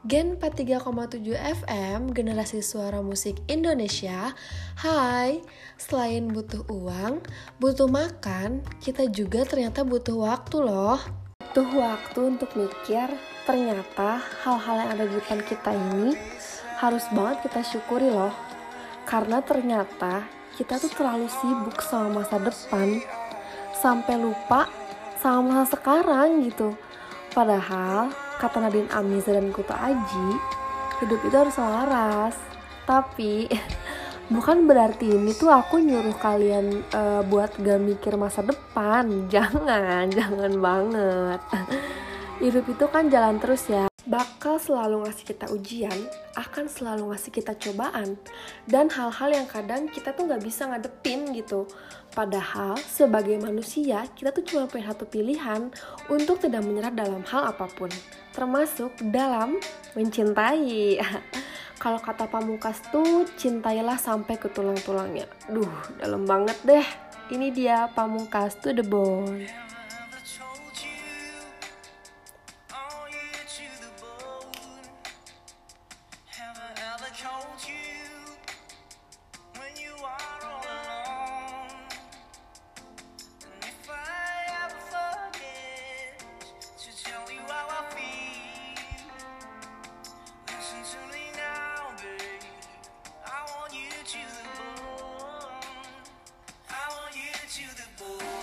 Gen 43,7 FM, generasi suara musik Indonesia. Hai, selain butuh uang, butuh makan, kita juga ternyata butuh waktu loh. Butuh waktu untuk mikir, ternyata hal-hal yang ada di depan kita ini harus banget kita syukuri loh. Karena ternyata kita tuh terlalu sibuk sama masa depan, sampai lupa sama masa sekarang gitu. Padahal kata Nadine Amiza dan Kuto Aji, hidup itu harus selaras. Tapi bukan berarti ini tuh aku nyuruh kalian uh, buat gak mikir masa depan. Jangan, jangan banget. hidup itu kan jalan terus ya bakal selalu ngasih kita ujian, akan selalu ngasih kita cobaan, dan hal-hal yang kadang kita tuh nggak bisa ngadepin gitu. Padahal sebagai manusia kita tuh cuma punya satu pilihan untuk tidak menyerah dalam hal apa pun, termasuk dalam mencintai. Kalau kata Pamungkas tuh cintailah sampai ke tulang-tulangnya. Duh, dalam banget deh. Ini dia Pamungkas to the bone. hold you when you are all alone. And if I ever forget to tell you how I feel, listen to me now, babe. I want you to the bone. I want you to the bone.